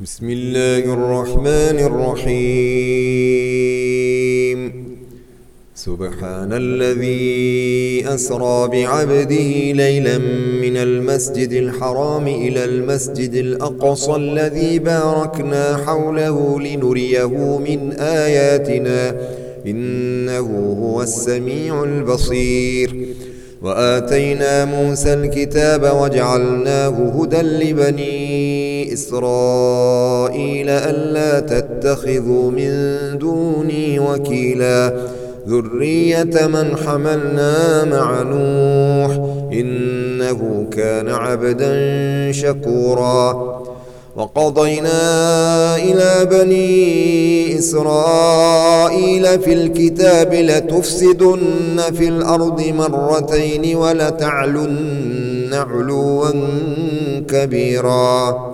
بسم الله الرحمن الرحيم. سبحان الذي أسرى بعبده ليلا من المسجد الحرام إلى المسجد الأقصى الذي باركنا حوله لنريه من آياتنا. إنه هو السميع البصير. وآتينا موسى الكتاب وجعلناه هدى لبني إسرائيل ألا تتخذوا من دوني وكيلا. ذرية من حملنا مع نوح إنه كان عبدا شكورا. وقضينا إلى بني إسرائيل في الكتاب لتفسدن في الأرض مرتين ولتعلن علوا كبيرا.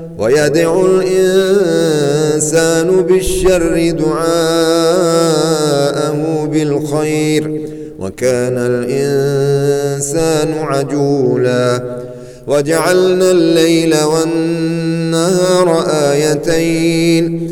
ويدعو الإنسان بالشر دعاءه بالخير وكان الإنسان عجولا وجعلنا الليل والنهار آيتين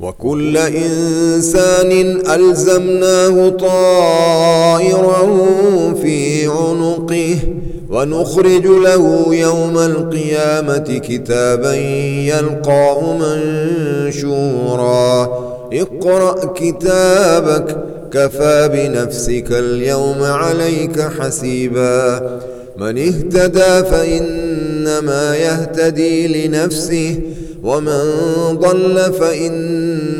وكل إنسان ألزمناه طائره في عنقه ونخرج له يوم القيامة كتابا يلقاه منشورا. اقرأ كتابك كفى بنفسك اليوم عليك حسيبا. من اهتدى فإنما يهتدي لنفسه ومن ضل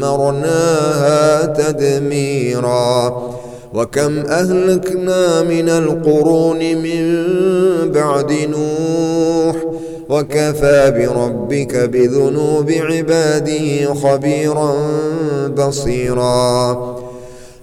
فدمرناها تدميرا. وكم أهلكنا من القرون من بعد نوح. وكفى بربك بذنوب عباده خبيرا بصيرا.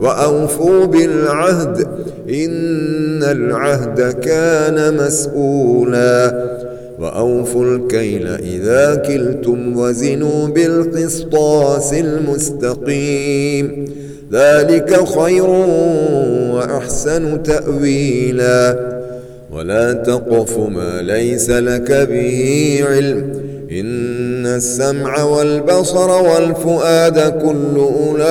وأوفوا بالعهد إن العهد كان مسؤولا وأوفوا الكيل إذا كلتم وزنوا بالقسطاس المستقيم ذلك خير وأحسن تأويلا ولا تقف ما ليس لك به علم إن السمع والبصر والفؤاد كل أولئك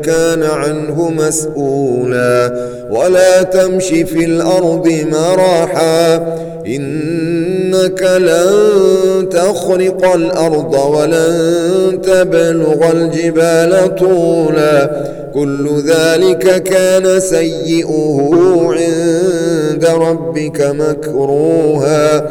كان عنه مسؤولا. ولا تمش في الأرض مراحا إنك لن تخرق الأرض ولن تبلغ الجبال طولا. كل ذلك كان سيئه عند ربك مكروها.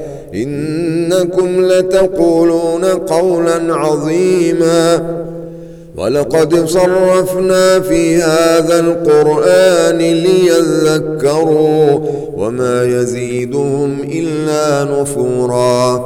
إنكم لتقولون قولا عظيما. ولقد صرفنا في هذا القرآن ليذكروا وما يزيدهم إلا نفورا.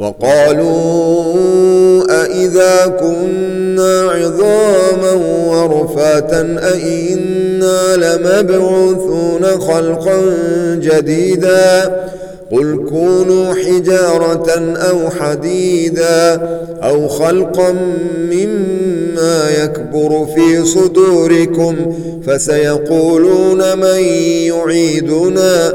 وقالوا أئذا كنا عظاما ورفاتا أئنا لمبعوثون خلقا جديدا قل كونوا حجارة أو حديدا أو خلقا مما يكبر في صدوركم فسيقولون من يعيدنا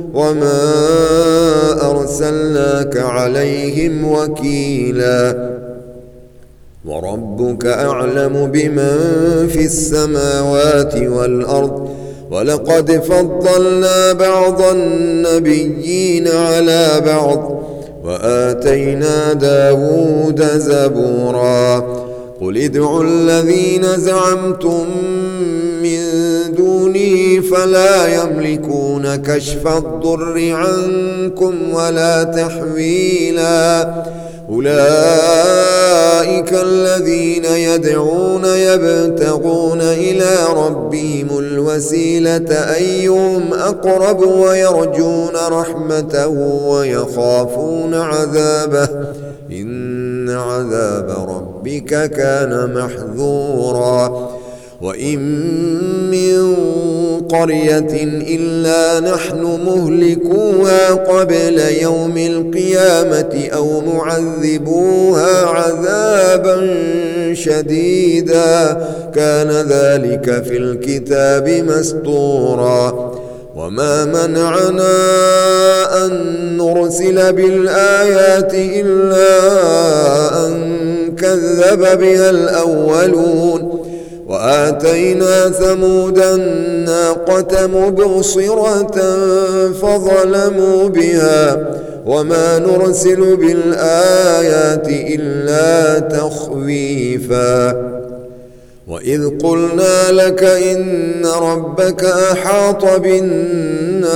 وما أرسلناك عليهم وكيلا وربك أعلم بمن في السماوات والأرض ولقد فضلنا بعض النبيين على بعض وآتينا داود زبورا قل ادعوا الذين زعمتم من دونه فلا يملكون كشف الضر عنكم ولا تحويلا أولئك الذين يدعون يبتغون إلى ربهم الوسيلة أيهم أقرب ويرجون رحمته ويخافون عذابه إن عذاب ربك كان محذورا وإن من قرية إلا نحن مهلكوها قبل يوم القيامة أو معذبوها عذابا شديدا كان ذلك في الكتاب مسطورا وما منعنا أن نرسل بالآيات إلا أن كذب بها الأولون وآتينا ثمود الناقة مبصرة فظلموا بها وما نرسل بالآيات إلا تخويفاً وإذ قلنا لك إن ربك أحاط بالناس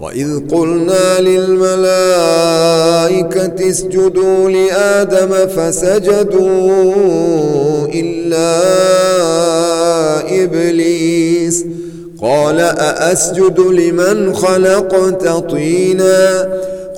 وإذ قلنا للملائكة اسجدوا لآدم فسجدوا إلا إبليس قال أأسجد لمن خلقت طيناً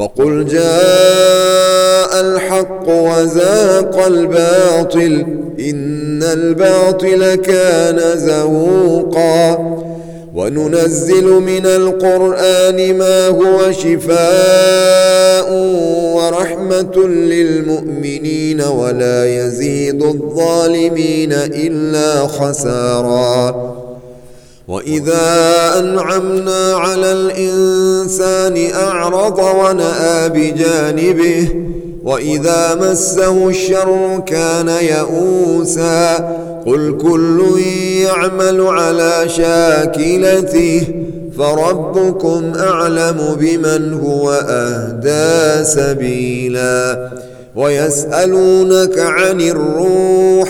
وقل جاء الحق وزاق الباطل إن الباطل كان زهوقا وننزل من القرآن ما هو شفاء ورحمة للمؤمنين ولا يزيد الظالمين إلا خساراً. وإذا أنعمنا على الإنسان أعرض ونأى بجانبه وإذا مسه الشر كان يئوسا قل كل يعمل على شاكلته فربكم أعلم بمن هو أهدى سبيلا ويسألونك عن الروح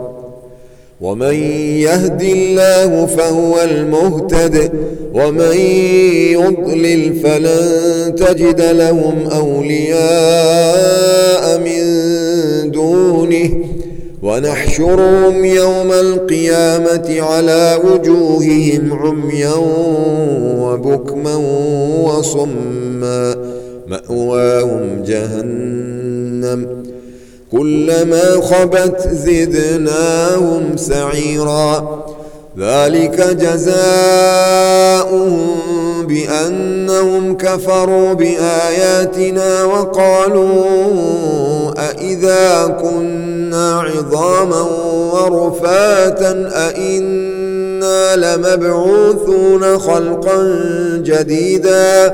ومن يهد الله فهو المهتد ومن يضلل فلن تجد لهم أولياء من دونه ونحشرهم يوم القيامة على وجوههم عميا وبكما وصما مأواهم جهنم كلما خبت زدناهم سعيرا. ذلك جزاؤهم بأنهم كفروا بآياتنا وقالوا أئذا كنا عظاما ورفاتا أئنا لمبعوثون خلقا جديدا.